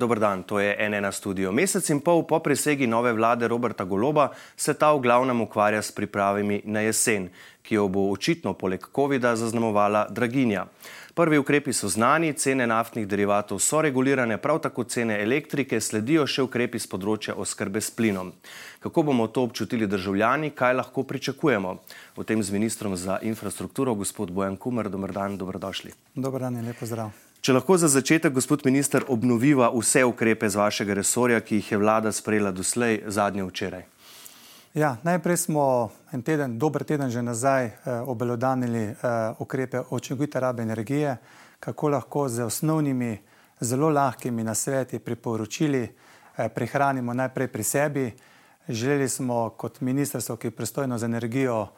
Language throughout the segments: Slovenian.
Dober dan, to je NN studio. Mesec in pol po prisegi nove vlade Roberta Goloba se ta v glavnem ukvarja s pripravami na jesen, ki jo bo očitno poleg COVID-a zaznamovala draginja. Prvi ukrepi so znani, cene naftnih derivatov so regulirane, prav tako cene elektrike, sledijo še ukrepi z področja oskrbe s plinom. Kako bomo to občutili državljani, kaj lahko pričakujemo? O tem z ministrom za infrastrukturo, gospod Bojan Kumer, dober dan, dobrodošli. Dober dan in lepo zdrav. Če lahko za začetek, gospod minister, obnoviva vse ukrepe z vašega resorja, ki jih je vlada sprejela doslej, zadnje včeraj. Ja, najprej smo en teden, dober teden že nazaj, eh, obelodanili eh, ukrepe očinkovite rabe energije, kako lahko z osnovnimi, zelo lahkimi nasveti priporočili eh, prihranimo najprej pri sebi. Želeli smo kot ministrstvo, ki je pristojno za energijo,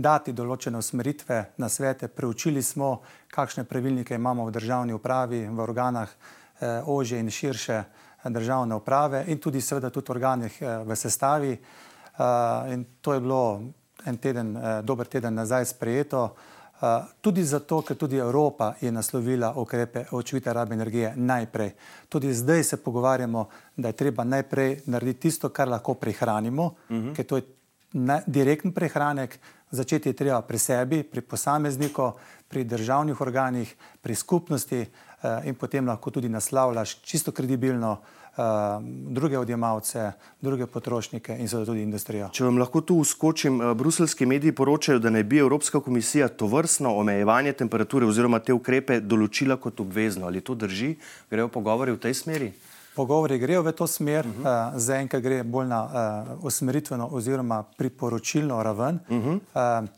dati določene usmeritve na svete. Preučili smo, kakšne pravilnike imamo v državni upravi, v organah eh, ožje in širše državne uprave in tudi seveda tudi organih eh, v sestavi. Eh, in to je bilo en teden, eh, dober teden nazaj sprejeto. Tudi zato, ker tudi Evropa je naslovila ukrepe očvite rabe energije najprej. Tudi zdaj se pogovarjamo, da je treba najprej narediti tisto, kar lahko prihranimo, uh mhm. -huh. ker to je direktni prehranek, začeti je treba pri sebi, pri posamezniku, pri državnih organih, pri skupnosti, Eh, in potem lahko tudi naslavljaš čisto kredibilno uh, druge odjemalce, druge potrošnike in seveda tudi industrijo. Če vam lahko tu uskočim, uh, bruselski mediji poročajo, da naj bi Evropska komisija to vrstno omejevanje temperature oziroma te ukrepe določila kot obvezno. Ali to drži? Grejo pogovori v tej smeri? Pogovori grejo v to smer, uh -huh. uh, zaenkrat gre bolj na uh, usmeritveno oziroma priporočilno raven. Uh -huh. uh,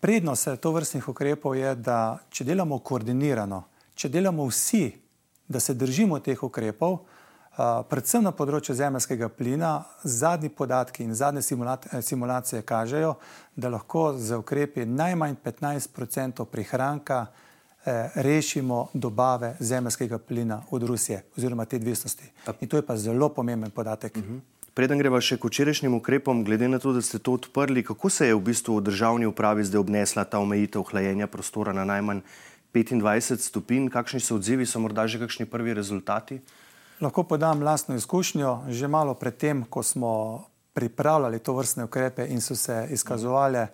Prednost to vrstnih ukrepov je, da če delamo koordinirano, če delamo vsi, da se držimo teh ukrepov, predvsem na področju zemljskega plina, zadnji podatki in zadnje simulacije kažejo, da lahko z ukrepi najmanj 15% prihranka eh, rešimo dobave zemljskega plina od Rusije oziroma te dvestnosti. In to je pa zelo pomemben podatek. Uh mhm. -huh. Preden greva še k včerajšnjim ukrepom, glede na to, da ste to odprli, kako se je v bistvu v državni upravi zdaj obnesla ta omejitev hlajenja prostora na najmanj 25 stopinj, kakšni so odzivi, so morda že kakšni prvi rezultati? Lahko podam lastno izkušnjo. Že malo predtem, ko smo pripravljali to vrstne ukrepe in so se izkazovali uh,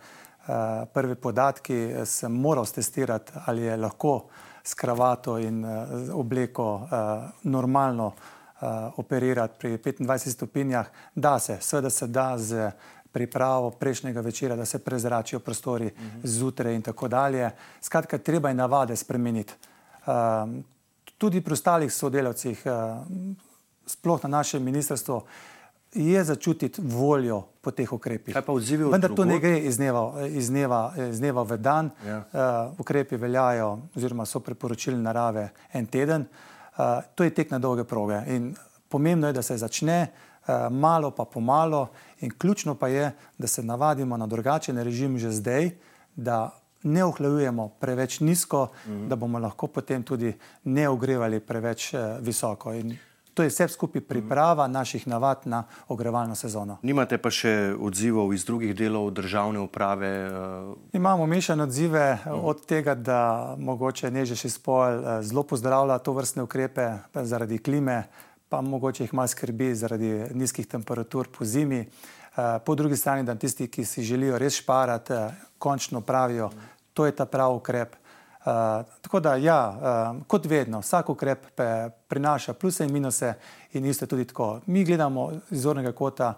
prvi podatki, sem moral testirati, ali je lahko s kravato in uh, obleko uh, normalno operirati pri 25 stopinjah. Da se, seveda se da z pripravo prejšnjega večera, da se prezračijo prostori uh -huh. zjutraj in tako dalje. Skratka, treba je navade spremeniti. Um, tudi pri ostalih sodelavcih, sploh na našem ministrstvu, je začutiti voljo po teh ukrepih. Vendar to ne gre iz dneva, iz dneva, iz dneva v dan. Ja. Uh, ukrepi veljajo, oziroma so priporočili narave en teden. Uh, to je tek na dolge proge in pomembno je, da se začne. Eh, malo pa pomalo, in ključno pa je, da se navadimo na drugačen režim že zdaj, da ne ohlajujemo preveč nizko, mm -hmm. da bomo lahko potem tudi ne ogrevali preveč uh, visoko. In to je vse skupaj priprava naših navad na ogrevalno sezono. Nimate pa še odzivov iz drugih delov državne uprave? Uh... Imamo mešane odzive mm od tega, da mogoče nežeš izpol uh, zelo pozdravlja to vrstne ukrepe zaradi klime pa mogoče jih malo skrbi zaradi nizkih temperatur po zimi. Eh, po drugi strani, da tisti, ki si želijo res šparati, eh, končno pravijo, to je ta pravi ukrep. Uh, tako da, ja, uh, kot vedno, vsak ukrep prinaša pluse in minuse, in isto tudi tako. Mi gledamo iz zornega kota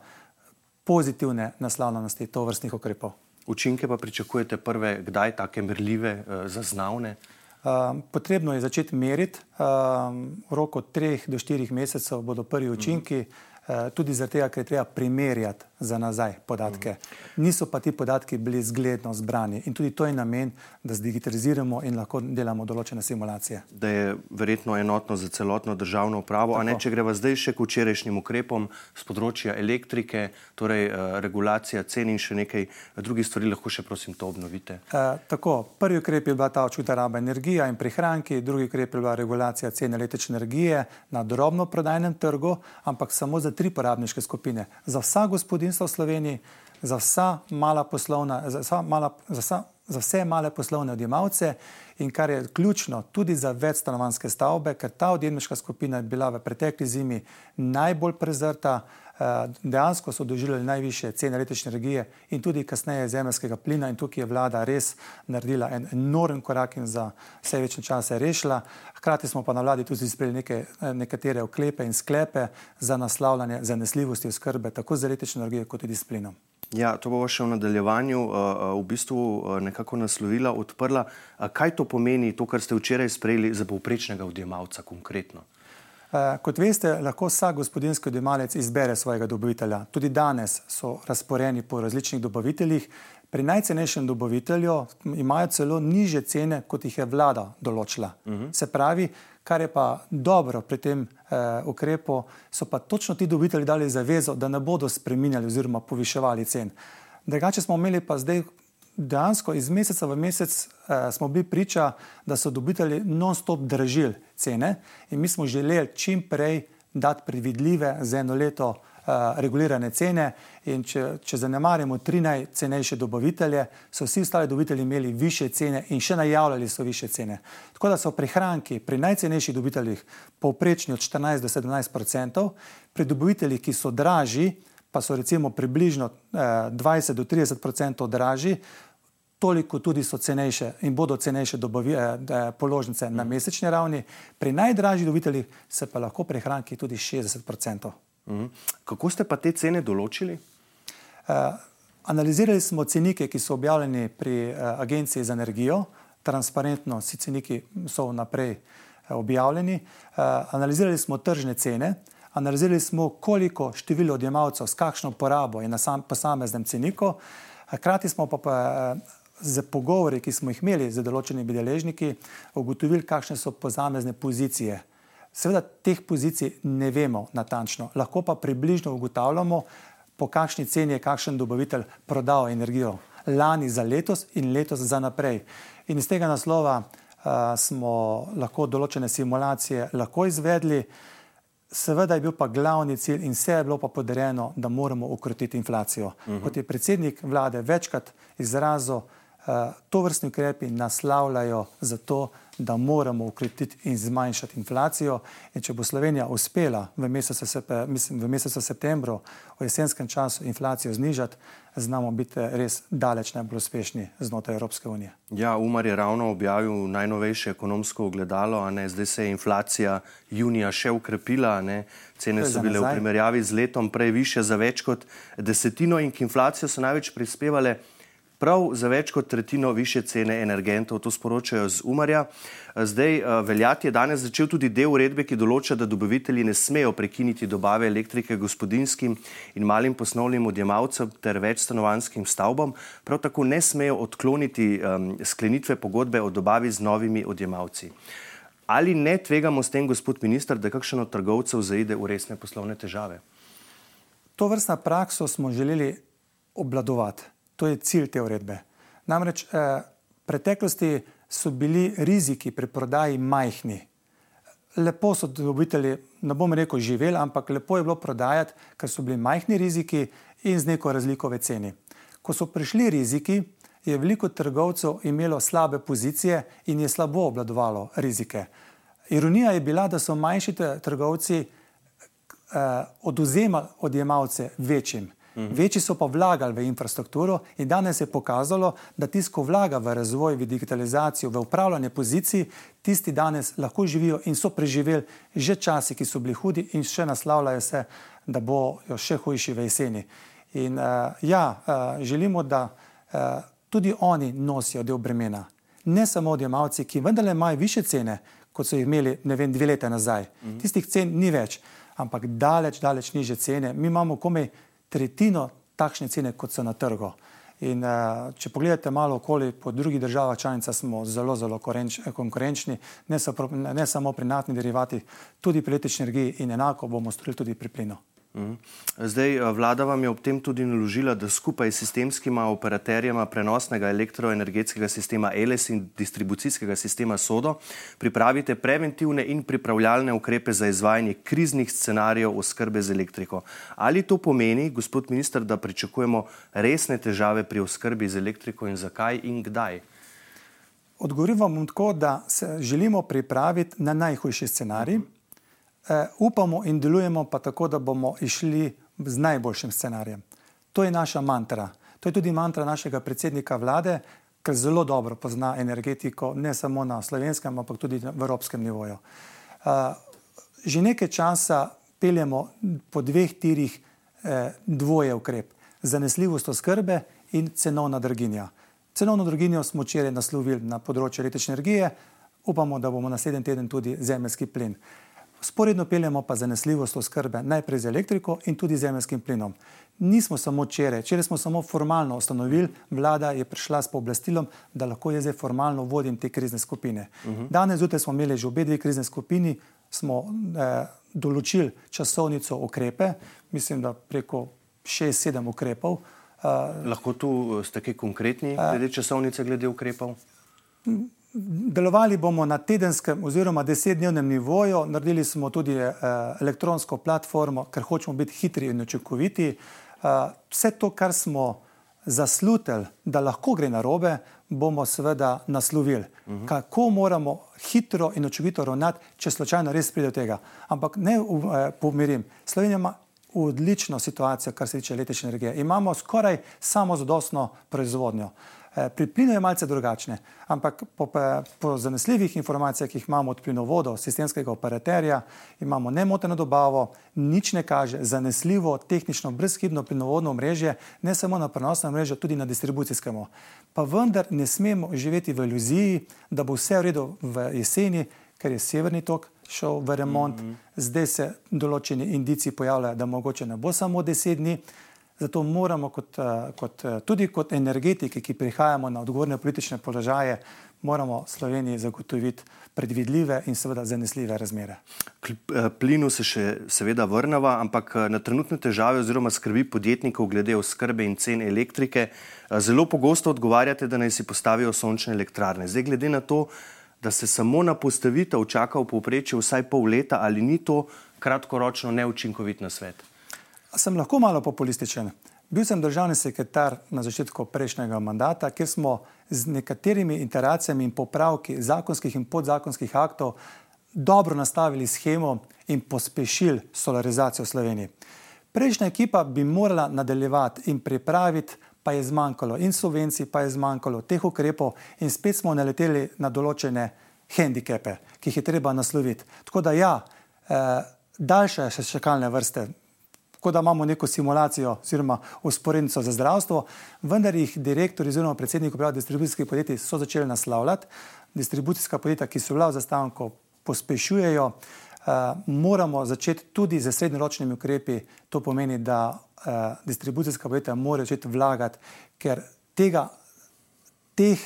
pozitivne naslavljenosti to vrstnih ukrepov. Učinke pa pričakujete prve, kdaj take merljive, uh, zaznavne? Um, potrebno je začeti meriti, um, v roku treh do štirih mesecev bodo prvi učinki, uh, tudi zato, ker je treba primerjati za nazaj podatke. Niso pa ti podatki bili zgledno zbrani in tudi to je namen, da zdigitaliziramo in lahko delamo določene simulacije. Da je verjetno enotno za celotno državno upravo, Tako. a ne če greva zdaj še k včerajšnjim ukrepom z področja elektrike, torej uh, regulacija cen in še nekaj drugih stvari, lahko še prosim to obnovite. Uh, tako, prvi ukrep je bila ta očuta raba energija in prihranki, drugi ukrep je bila regulacija cen električne energije na drobno prodajnem trgu, ampak samo za tri porabniške skupine. Za vsa gospodinstva v Sloveniji, za vsa mala poslovna, za, vsa mala, za, vsa, za vse male poslovne odjemalce in kar je ključno tudi za večstanovanske stavbe, ker ta odjemniška skupina je bila v pretekli zimi najbolj prezrta, Eh, dejansko so doživljali najviše cene električne energije in tudi kasneje zemljskega plina in tukaj je vlada res naredila en enorm korak in za vse večne čase rešila. Hkrati smo pa na vladi tudi sprejeli neke, eh, nekatere oklepe in sklepe za naslavljanje zanesljivosti oskrbe tako z električno energijo kot tudi s plinom. Ja, to bo še v nadaljevanju uh, v bistvu nekako naslovila, odprla. Kaj to pomeni, to, kar ste včeraj sprejeli za povprečnega odjemalca konkretno? Eh, kot veste, lahko vsak gospodinski odjemalec izbere svojega dobavitelja. Tudi danes so razporeni po različnih dobaviteljih. Pri najcenejšem dobavitelju imajo celo niže cene, kot jih je vlada določila. Uh mhm. -huh. Se pravi, kar je pa dobro pri tem eh, ukrepu, so pa točno ti dobavitelji dali zavezo, da ne bodo spreminjali oziroma poviševali cen. Drugače smo imeli pa zdaj dejansko iz meseca v mesec uh, smo bili priča, da so dobitelji non-stop dražili cene in mi smo želeli čim prej dati predvidljive za eno leto uh, regulirane cene. In če, če zanemarimo tri najcenejše dobavitelje, so vsi ostali dobavitelji imeli više cene in še najavljali so više cene. Tako da so prihranki pri najcenejših dobaviteljih povprečni od 14 do 17 odstotkov, pri dobaviteljih, ki so dražji, pa so recimo približno eh, 20 do 30 odstotkov dražji, toliko tudi so cenejše in bodo cenejše dobavi, eh, položnice na mesečni ravni, pri najdražjih dobiteljih se pa lahko prihranki tudi 60%. Mhm. Kako ste pa te cene določili? Eh, analizirali smo cenike, ki so objavljeni pri eh, Agenciji za energijo, transparentno, vsi ceniki so vnaprej objavljeni. Analizirali smo tržne cene, analizirali smo, koliko število odjemalcev s kakšno porabo je na sam, posameznem ceniku. Hkrati smo pa, pa z pogovori, ki smo jih imeli z določenimi deležniki, ugotovili, kakšne so posamezne pozicije. Seveda teh pozicij ne vemo natančno, lahko pa približno ugotavljamo, po kakšni ceni je kakšen dobavitelj prodal energijo lani za letos in letos za naprej. In iz tega naslova uh, smo lahko določene simulacije lahko izvedli, seveda je bil pa glavni cilj in vse je bilo pa podarjeno, da moramo ukrotiti inflacijo. Uh mhm. -huh. Kot je predsednik vlade večkrat izrazil, to vrstni ukrepi naslavljajo zato, da moramo ukrepiti in zmanjšati inflacijo. In če bo Slovenija uspela v mesecu, mislim, v mesecu septembru, v jesenskem času inflacijo znižati, znamo biti res daleč najbolj uspešni znotraj Evropske unije. Ja, Umar je ravno objavil najnovejše ekonomsko ogledalo, zdaj se je inflacija junija še ukrepila, ne? cene so bile v primerjavi z letom prej više za več kot desetino in k inflaciji so največ prispevale prav za več kot tretjino više cene energentov, to sporočajo z Umarja. Zdaj, eh, veljati je danes začel tudi del uredbe, ki določa, da dobavitelji ne smejo prekiniti dobave elektrike gospodinskim in malim poslovnim odjemalcem ter večstanovanskim stavbam, prav tako ne smejo odkloniti um, sklenitve pogodbe o dobavi z novimi odjemalci. Ali ne tvegamo s tem, gospod minister, da kakšen od trgovcev zaide v resne poslovne težave? To vrstna prakso smo želeli obladovati. To je cilj te uredbe. Namreč eh, v preteklosti so bili riziki pri prodaji majhni. Lepo so dobitelji, ne bom rekel, živeli, ampak lepo je bilo prodajati, ker so bili majhni riziki in z neko razliko v ceni. Ko so prišli riziki, je veliko trgovcev imelo slabe pozicije in je slabo obladovalo rizike. Ironija je bila, da so manjši trgovci eh, oduzemali odjemalce večjim. -hmm. Večji so pa vlagali v infrastrukturo in danes je pokazalo, da tisti, ki vlaga v razvoj, v digitalizacijo, v upravljanje pozicij, tisti danes lahko živijo in so preživeli že časi, ki so bili hudi in še naslavljajo se, da bojo še hujši v jeseni. In uh, ja, uh, želimo, da uh, tudi oni nosijo del bremena. Ne samo odjemalci, ki vendarle imajo više cene, kot so jih imeli, ne vem, dve leta nazaj. Mm -hmm. Tistih cen ni več, ampak daleč, daleč niže cene. Mi imamo komaj tretjino takšne cene, kot so na trgu. In uh, če pogledate malo okoli po drugih državah članica, smo zelo, zelo korenč, konkurenčni, ne, so, ne samo pri naftnih derivatih, tudi pri električni energiji in enako bomo storili tudi pri plinu. Mhm. Zdaj, eh, vlada vam je ob tem tudi naložila, da skupaj s sistemskima operaterjema prenosnega elektroenergetskega sistema ELES in distribucijskega sistema SODO pripravite preventivne in pripravljalne ukrepe za izvajanje kriznih scenarijev oskrbe z elektriko. Ali to pomeni, gospod minister, da pričakujemo resne težave pri oskrbi z elektriko in zakaj in kdaj? Odgovorim vam tako, da se želimo pripraviti na najhujši scenarij. Uh, upamo in delujemo pa tako, da bomo išli z najboljšim scenarijem. To je naša mantra. To je tudi mantra našega predsednika vlade, ker zelo dobro pozna energetiko, ne samo na slovenskem, ampak tudi na evropskem nivoju. Uh, že nekaj časa peljemo po dveh tirih eh, dvoje ukrep: zanesljivost oskrbe in cenovna draginja. Cenovno draginjo smo včeraj naslovili na področju električne energije, upamo, da bomo naslednji teden tudi zemljski plin. Sporedno peljemo pa zanesljivost oskrbe najprej z elektriko in tudi z zemljskim plinom. Nismo samo včeraj, včeraj smo samo formalno ustanovili, vlada je prišla s pooblastilom, da lahko jaz zdaj formalno vodim te krizne skupine. Uh mhm. -huh. Danes zjutraj smo imeli že obe dve krizne skupini, smo eh, določili časovnico ukrepe, mislim, da preko šest, sedem ukrepov. Uh, lahko tu ste kaj konkretni glede uh, časovnice, glede ukrepov? Delovali bomo na tedenskem oziroma desetdnevnem nivoju, naredili smo tudi uh, elektronsko platformo, ker hočemo biti hitri in učinkoviti. Uh, vse to, kar smo zaslutili, da lahko gre na robe, bomo seveda naslovili. Uh mhm. -huh. Kako moramo hitro in učinkovito ravnati, če slučajno res pride do tega. Ampak ne uh, pomirim, Slovenija ima odlično situacijo, kar se tiče električne energije. Imamo skoraj samozadostno proizvodnjo. Uh, Eh, pri plinu je malce drugačne, ampak po, po zanesljivih informacijah, ki jih imamo od plinovodov, sistemskega operaterja, imamo nemoteno dobavo, nič ne kaže, zanesljivo, tehnično, brezhibno plinovodno mreže, ne samo na prenosnem mrežu, tudi na distribucijskem. Pa vendar ne smemo živeti v iluziji, da bo vse v redu v jeseni, ker je severni tok šel v remont, mm -hmm. zdaj se določeni indici pojavljajo, da mogoče ne bo samo deset dni. Zato moramo kot, eh, kot, eh, tudi kot energetiki, ki prihajamo na odgovorne politične položaje, moramo Sloveniji zagotoviti predvidljive in seveda zanesljive razmere. K eh, plinu se še seveda vrnava, ampak na trenutne težave oziroma skrbi podjetnikov glede oskrbe in cen elektrike zelo pogosto odgovarjate, da naj si postavijo sončne elektrarne. Zdaj glede na to, da se samo na postavitev čaka v povprečju vsaj pol leta, ali ni to kratkoročno neučinkovit na svet? Sem lahko malo populističen. Bil sem državni sekretar na začetku prejšnjega mandata, kjer smo z nekaterimi interacijami in popravki zakonskih in podzakonskih aktov dobro nastavili schemo in pospešili solarizacijo v Sloveniji. Prejšnja ekipa bi morala nadaljevati in pripraviti, pa je zmanjkalo in subvencij, pa je zmanjkalo teh ukrepov in spet smo naleteli na določene handikepe, ki jih je treba nasloviti. Tako da ja, eh, daljše še čakalne vrste kot da imamo neko simulacijo oziroma usporednico za zdravstvo, vendar jih direktori oziroma predsedniki uprave distribucijskih podjetij so začeli naslavljati. Distribucijska podjetja, ki so bila v zastavku, pospešujejo. Uh, moramo začeti tudi z srednjeročnimi ukrepi, to pomeni, da uh, distribucijska podjetja morajo začeti vlagati, ker tega, teh,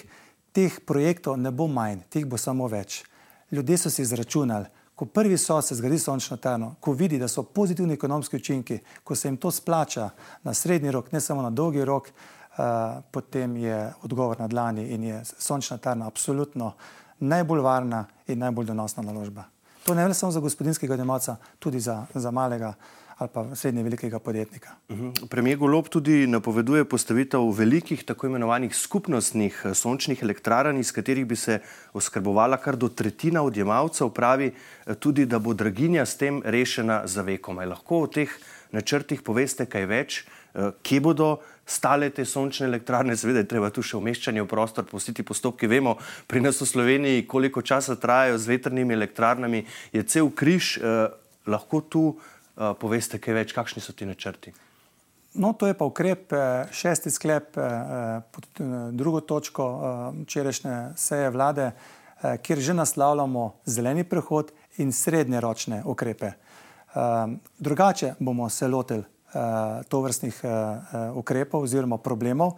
teh projektov ne bo manj, teh bo samo več. Ljudje so si izračunali, ko prvi so se zgradi sončno termo, ko vidi, da so pozitivni ekonomski učinki, ko se jim to splača na srednji rok, ne samo na dolgi rok, uh, potem je odgovor na dlani in je sončna terma absolutno najbolj varna in najbolj donosna naložba. To ne le samo za gospodinskega domaca, tudi za, za malega ali pa srednje velikega podjetnika. Mhm. Premijer Golob tudi napoveduje postavitev velikih tako imenovanih skupnostnih eh, sončnih elektrarn, iz katerih bi se oskrbovala kar do tretjina odjemalcev, pravi eh, tudi, da bo draginja s tem rešena za vekom. Je lahko o teh načrtih poveste kaj več, eh, kje bodo stale te sončne elektrarne, seveda je treba tu še umeščanje v prostor, postiti postopki. Vemo, pri nas v Sloveniji, koliko časa trajajo z vetrnimi elektrarnami, je cel križ, eh, lahko tu Eh, poveste kaj več, kakšni so ti načrti? No, to je pa ukrep, eh, šesti sklep eh, drugo točko včerajšnje seje vlade, kjer že naslavljamo zeleni prehod in srednjeročne ukrepe. Drugače bomo se lotili tovrstnih ukrepov oziroma problemov,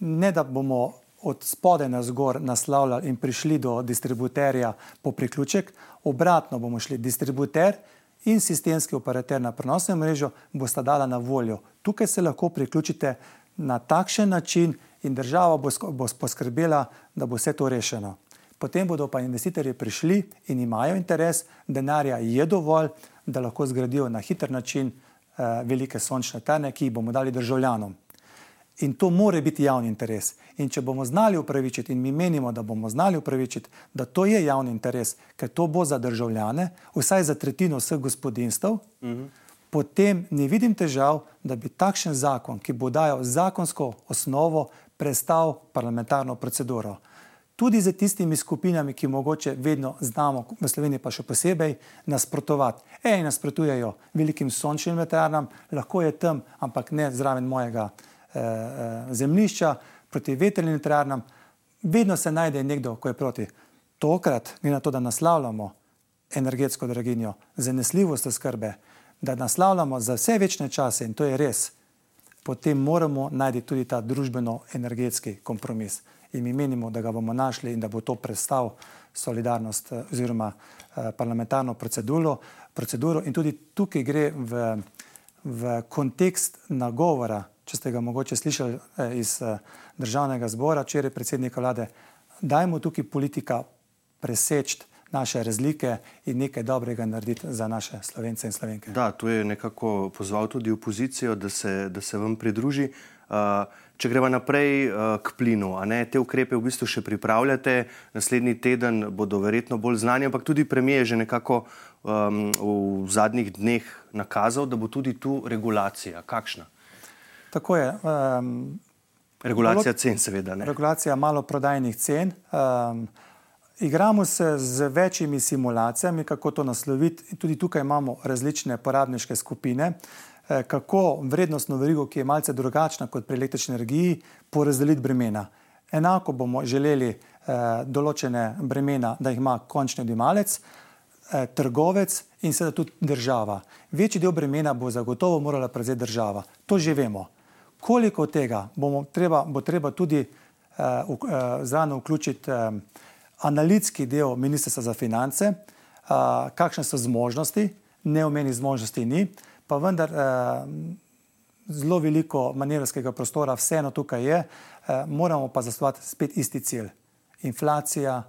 ne da bomo od spode na zgor naslavljali in prišli do distributerja po priključek, obratno bomo šli distributer in sistemski operater na prenosnem mrežu bosta dala na voljo. Tukaj se lahko priključite na takšen način in država bo, bo poskrbela, da bo vse to rešeno. Potem bodo pa investitorji prišli in imajo interes, denarja je dovolj, da lahko zgradijo na hiter način uh, velike sončne terne, ki jih bomo dali državljanom. In to more biti javni interes. In če bomo znali upravičiti, in mi menimo, da bomo znali upravičiti, da to je javni interes, ker to bo za državljane, vsaj za tretjino vseh gospodinstv, uh -huh. potem ne vidim težav, da bi takšen zakon, ki bo dajal zakonsko osnovo, prestal parlamentarno proceduro. Tudi za tistimi skupinami, ki mogoče vedno znamo, v Sloveniji pa še posebej, nasprotovati. Ej, nasprotujejo velikim sončnim veternam, lahko je tam, ampak ne zraven mojega. Eh, eh, zemljišča, proti vetrnim elektrarnam, vedno se najde nekdo, ki je proti. Tokrat, ni na to, da naslavljamo energetsko draginjo, zanesljivost skrbe, da naslavljamo za vse večne čase in to je res, potem moramo najti tudi ta družbeno-energetski kompromis. In mi menimo, da ga bomo našli in da bo to predstav solidarnost eh, oziroma parlamentarno proceduro. proceduro. In tudi tukaj gre v, v kontekst nagovora če ste ga mogoče slišali eh, iz eh, državnega zbora, včeraj predsednika vlade, dajmo tukaj politika preseči naše razlike in nekaj dobrega narediti za naše slovence in slovenke. Da, to je nekako pozval tudi opozicijo, da se, da se vam pridruži. Uh, če gremo naprej uh, k plinu, ne, te ukrepe v bistvu še pripravljate, naslednji teden bodo verjetno bolj znani, ampak tudi premijer je že nekako um, v zadnjih dneh nakazal, da bo tudi tu regulacija. Kakšna? Tako je. Um, regulacija cen, seveda. Ne? Regulacija maloprodajnih cen. Um, igramo se z večjimi simulacijami, kako to nasloviti. Tudi tukaj imamo različne porabniške skupine, eh, kako vrednostno verigo, ki je malce drugačna kot pri električni energiji, porazdeliti bremena. Enako bomo želeli eh, določene bremena, da jih ima končni odjemalec, eh, trgovec in seveda tudi država. Večji del bremena bo zagotovo morala prevzeti država. To že vemo koliko tega treba, bo treba tudi uh, uh, zraven vključiti uh, analitski del Ministrstva za finance, uh, kakšne so zmožnosti, neomenih zmožnosti ni, pa vendar uh, zelo veliko manevrskega prostora vseeno tukaj je, uh, moramo pa zastovati spet isti cilj. Inflacija,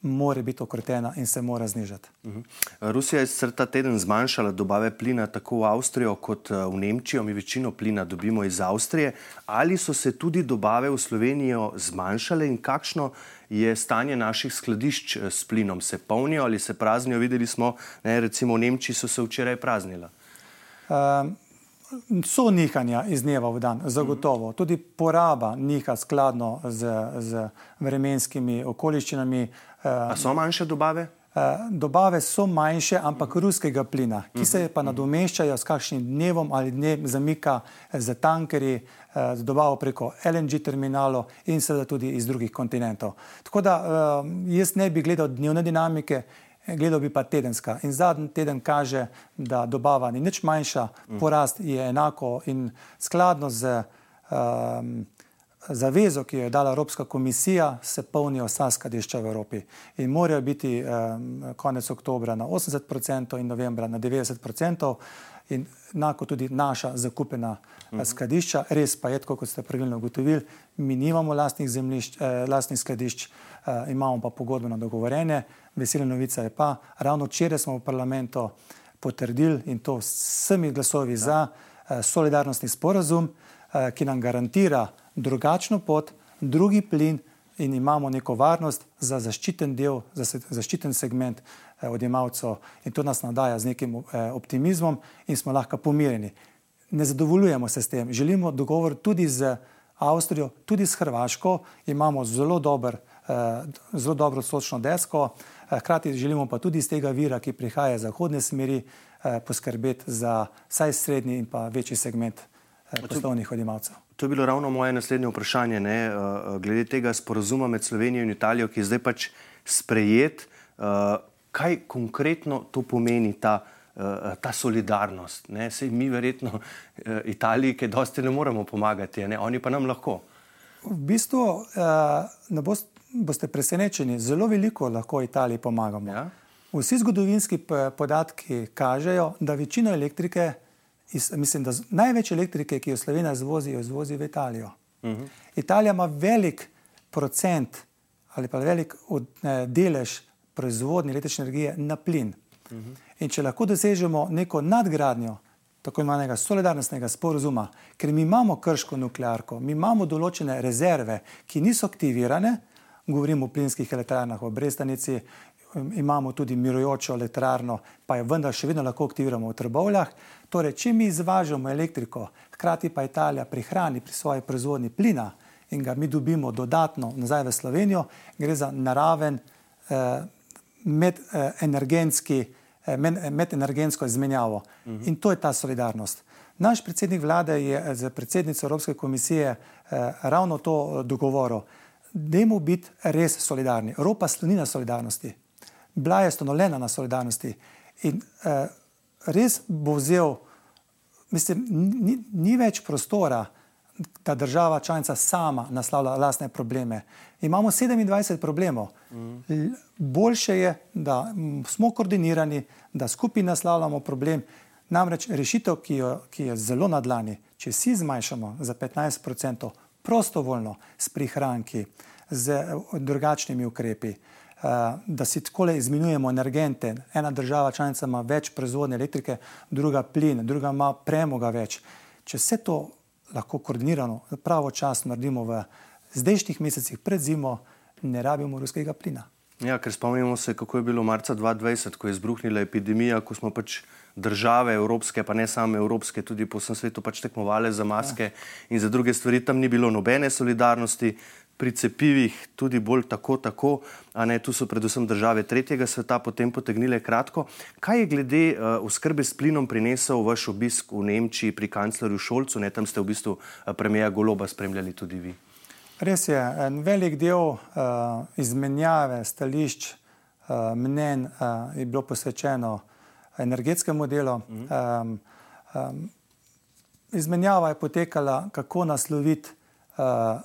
mora biti okretena in se mora znižati. Mhm. Rusija je ta teden zmanjšala dobave plina tako v Avstrijo kot eh, v Nemčijo. Mi večino plina dobimo iz Avstrije. Ali so se tudi dobave v Slovenijo zmanjšale in kakšno je stanje naših skladišč eh, s plinom? Se polnijo ali se praznijo? Videli smo, ne, recimo v Nemčiji so se včeraj praznila. Um, So nihanja iz dneva v dan, zagotovo. Tudi poraba niha skladno z, z vremenskimi okoliščinami. A so manjše dobave? Dobave so manjše, ampak ruskega plina, ki se pa nadomeščajo s kakšnim dnevom ali dnev zamika z tankerji, z dobavo preko LNG terminalov in seveda tudi iz drugih kontinentov. Tako da jaz ne bi gledal dnevne dinamike, gledal bi pa tedenska. In zadnji teden kaže, da dobava ni nič manjša, porast je enako in skladno z um, zavezo, ki jo je dala Evropska komisija, se polnijo vsa skladišča v Evropi. In morajo biti um, konec oktobra na 80% in novembra na 90%. In enako tudi naša zakupena uh -huh. skladišča, res pa je, kot ste pravilno ugotovili, mi nimamo lastnih, zemljišč, eh, lastnih skladišč, eh, imamo pa pogodbeno dogovorene. Vesela novica je pa, ravno včeraj smo v parlamentu potrdili in to s vsemi glasovi ja. za eh, solidarnostni sporazum, eh, ki nam garantira drugačno pot, drugi plin in imamo neko varnost za zaščiten del, za zaščiten segment eh, odjemalcev in to nas nadaja z nekim eh, optimizmom in smo lahko pomirjeni. Ne zadovoljujemo se s tem, želimo dogovor tudi z Avstrijo, tudi s Hrvaško, imamo zelo dober Eh, zelo dobro sočno desko, hkrati želimo pa tudi iz tega vira, ki prihaja iz zahodne smeri, eh, poskrbeti za vsaj srednji in pa večji segment poslovnih odjemalcev. To je bilo ravno moje naslednje vprašanje, ne? glede tega sporozuma med Slovenijo in Italijo, ki je zdaj pač sprejet. Kaj konkretno to pomeni ta, ta solidarnost? Ne? Sej mi verjetno Italiji, ki dosti ne moremo pomagati, ne? oni pa nam lahko. V bistvu ne boste boste presenečeni, zelo veliko lahko Italiji pomagamo. Ja? Vsi zgodovinski podatki kažejo, da večino elektrike, iz, mislim, da največ elektrike, ki jo Slovenija izvozi, jo izvozi v Italijo. Uh mhm. -huh. Italija ima velik procent ali pa velik od, eh, delež proizvodnje električne energije na plin. Uh mhm. -huh. In če lahko dosežemo neko nadgradnjo tako imenovanega solidarnostnega sporozuma, ker mi imamo krško nuklearko, mi imamo določene rezerve, ki niso aktivirane, govorimo o plinskih elektrarnah v Brestanici, imamo tudi mirujočo elektrarno, pa jo vendar še vedno lahko aktiviramo v trbovljah. Torej, če mi izvažamo elektriko, hkrati pa Italija prihrani pri svoji proizvodni plina in ga mi dobimo dodatno nazaj v Slovenijo, gre za naraven eh, medenergenski, eh, medenergensko izmenjavo. Uh -huh. In to je ta solidarnost. Naš predsednik vlade je z predsednico Evropske komisije eh, ravno to dogovoril. Dajmo biti res solidarni. Evropa sloni na solidarnosti bila je ustanovljena na solidarnosti in uh, res bo vzel, mislim, ni, ni več prostora, da država članica sama naslavlja lastne probleme. Imamo 27 problemov. Mm. Boljše je, da smo koordinirani, da skupaj naslavljamo problem. Namreč rešitev, ki, jo, ki je zelo nadlani, če si zmanjšamo za 15% prostovoljno s prihranki, z drugačnimi ukrepi, Eh, da si tako izmenjujemo energente. Ena država članica ima več proizvodne elektrike, druga plin, druga ima premoga več. Če vse to lahko koordinirano, pravočasno naredimo v zdajšnjih mesecih pred zimo, ne rabimo ruskega plina. Ja, ker spomnimo se, kako je bilo marca 2020, ko je izbruhnila epidemija, ko smo pač države evropske, pa ne samo evropske, tudi po vsem svetu pač tekmovali za maske ja. in za druge stvari. Tam ni bilo nobene solidarnosti, pri cepivih tudi bolj tako, tako, a ne tu so predvsem države tretjega sveta potem potegnile kratko. Kaj je glede uh, oskrbe s plinom prinesel vaš obisk v Nemčiji pri kanclerju Šolcu, ne tam ste v bistvu uh, premija Goloba spremljali tudi vi? Res je, en velik del uh, izmenjave stališč, uh, mnen uh, je bilo posvečeno energetskemu delu. Mhm. Um, um, izmenjava je potekala, kako nasloviti uh,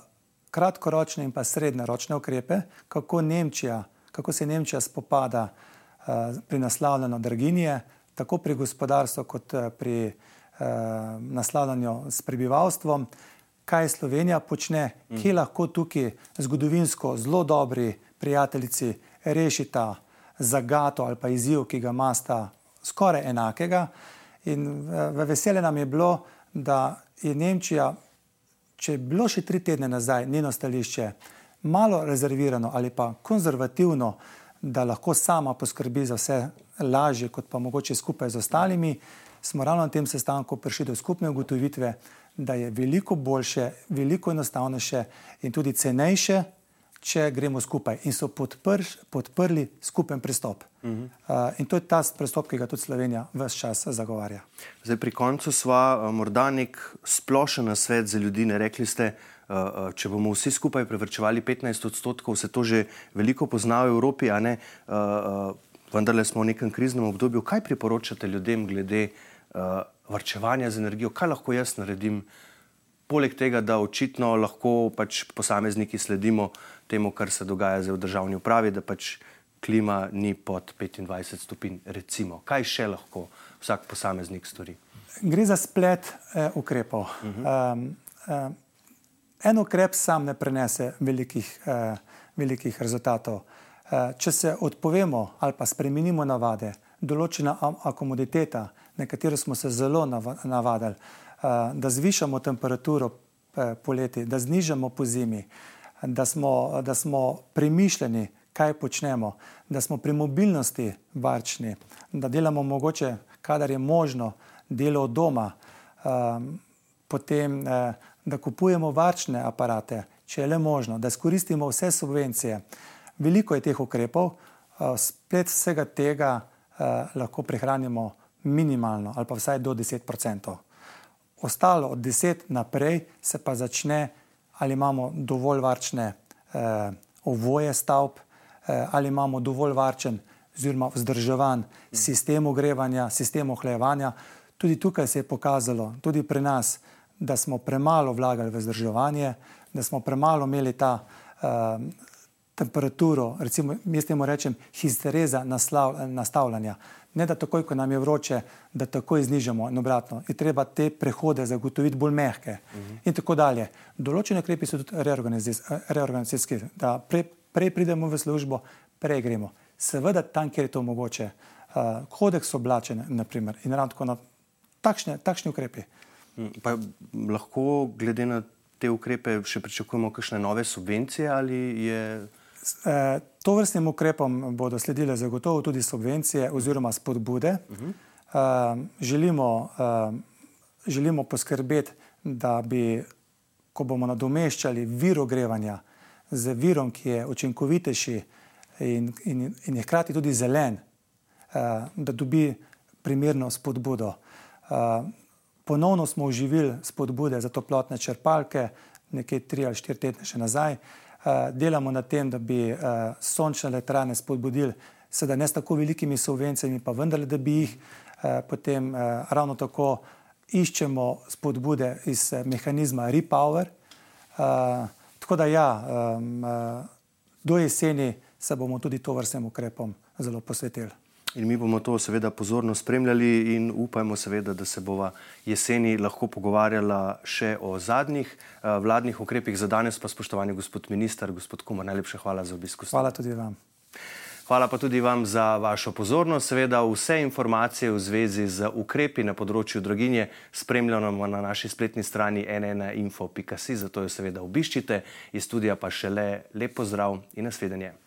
kratkoročne in pa srednjeročne ukrepe, kako, Nemčija, kako se Nemčija spopada uh, pri naslavljanju draginje, tako pri gospodarstvu, kot uh, pri uh, naslavljanju s prebivalstvom, kaj Slovenija počne, mm. kje lahko tukaj zgodovinsko zelo dobri prijateljici rešita zagato ali pa izziv, ki ga imata skoraj enakega. In v veselje nam je bilo, da je Nemčija če je bilo še tri tedne nazaj njeno stališče malo rezervirano ali pa konzervativno, da lahko sama poskrbi za vse lažje, kot pa mogoče skupaj z ostalimi, smo ravno na tem sestanku prišli do skupne ugotovitve, da je veliko boljše, veliko enostavnejše in tudi cenejše če gremo skupaj in so podpr, podprli skupen pristop. Uh -huh. uh, in to je ta pristop, ki ga tudi Slovenija vse čas zagovarja. Zdaj, pri koncu sva uh, morda nek splošen svet za ljudi. Ne rekli ste, uh, uh, če bomo vsi skupaj prevrčevali 15 odstotkov, se to že veliko pozna v Evropi, a ne. Uh, uh, vendarle smo v nekem kriznem obdobju. Kaj priporočate ljudem glede uh, vrčevanja z energijo? Kaj lahko jaz naredim? Poleg tega, da očitno lahko pač posamezniki sledimo temu, kar se dogaja zdaj v državni upravi, da pač klima ni pod 25 stopinj. Recimo, kaj še lahko vsak posameznik stori? Gre za splet eh, ukrepov. Uh -huh. um, um, en ukrep sam ne prenese velikih, eh, velikih rezultatov. Eh, če se odpovemo ali pa spremenimo navade, določena akomoditeta, na katero smo se zelo navadili, eh, da zvišamo temperaturo eh, poleti, da znižamo po zimi, eh, da smo, da smo premišljeni, kaj počnemo, da smo pri mobilnosti varčni, da delamo mogoče, kadar je možno, delo od doma, um, potem, uh, da kupujemo varčne aparate, če je le možno, da izkoristimo vse subvencije. Veliko je teh ukrepov, splet vsega tega lahko prihranimo minimalno ali pa vsaj do 10%. Ostalo od 10 naprej se pa začne ali imamo dovolj varčne eh, ovoje stavb, eh, ali imamo dovolj varčen oziroma vzdrževan sistem ogrevanja, sistem ohlajevanja. Tudi tukaj se je pokazalo, tudi pri nas, da smo premalo vlagali v vzdrževanje, da smo premalo imeli ta, eh, temperaturo, recimo, jaz temu rečem, histereza nastavljanja. Ne da takoj, ko nam je vroče, da takoj znižamo in obratno. Je treba te prehode zagotoviti bolj mehke uh -huh. in tako dalje. Določene ukrepi so tudi reorganizacijski, da prej, prej pridemo v službo, prej gremo. Seveda tam, kjer je to mogoče, uh, kodeks oblačen, naprimer, in ravno tako na takšne, takšne ukrepe. Pa lahko glede na te ukrepe še pričakujemo kakšne nove subvencije ali je. Eh, to vrstnim ukrepom bodo sledile zagotovo tudi subvencije oziroma spodbude. Uh -huh. želimo, eh, želimo poskrbeti, da bi, ko bomo nadomeščali vir ogrevanja z virom, ki je učinkovitejši in, in, in je hkrati tudi zelen, eh, da dobi primerno spodbudo. Ponovno smo oživili spodbude za toplotne črpalke, nekaj tri ali štiri tedne še nazaj. Eh, delamo na tem, da bi uh, sončne elektrane spodbudili, sedaj ne s tako velikimi subvencijami, pa vendarle, da bi jih uh, potem ravno tako iščemo spodbude iz mehanizma Repower. Tako da ja, uh, do jeseni se bomo tudi to vrstnem ukrepom zelo posvetili. In mi bomo to seveda pozorno spremljali in upajmo seveda, da se bova jeseni lahko pogovarjala še o zadnjih uh, vladnih ukrepih. Za danes pa spoštovani gospod minister, gospod Kumar, najlepša hvala za obisk. Hvala tudi vam. Hvala pa tudi vam za vašo pozornost. Seveda vse informacije v zvezi z ukrepi na področju draginje spremljamo na naši spletni strani nnainfo.si, zato jo seveda obiščite. Iz studija pa še le lep pozdrav in nasvidenje.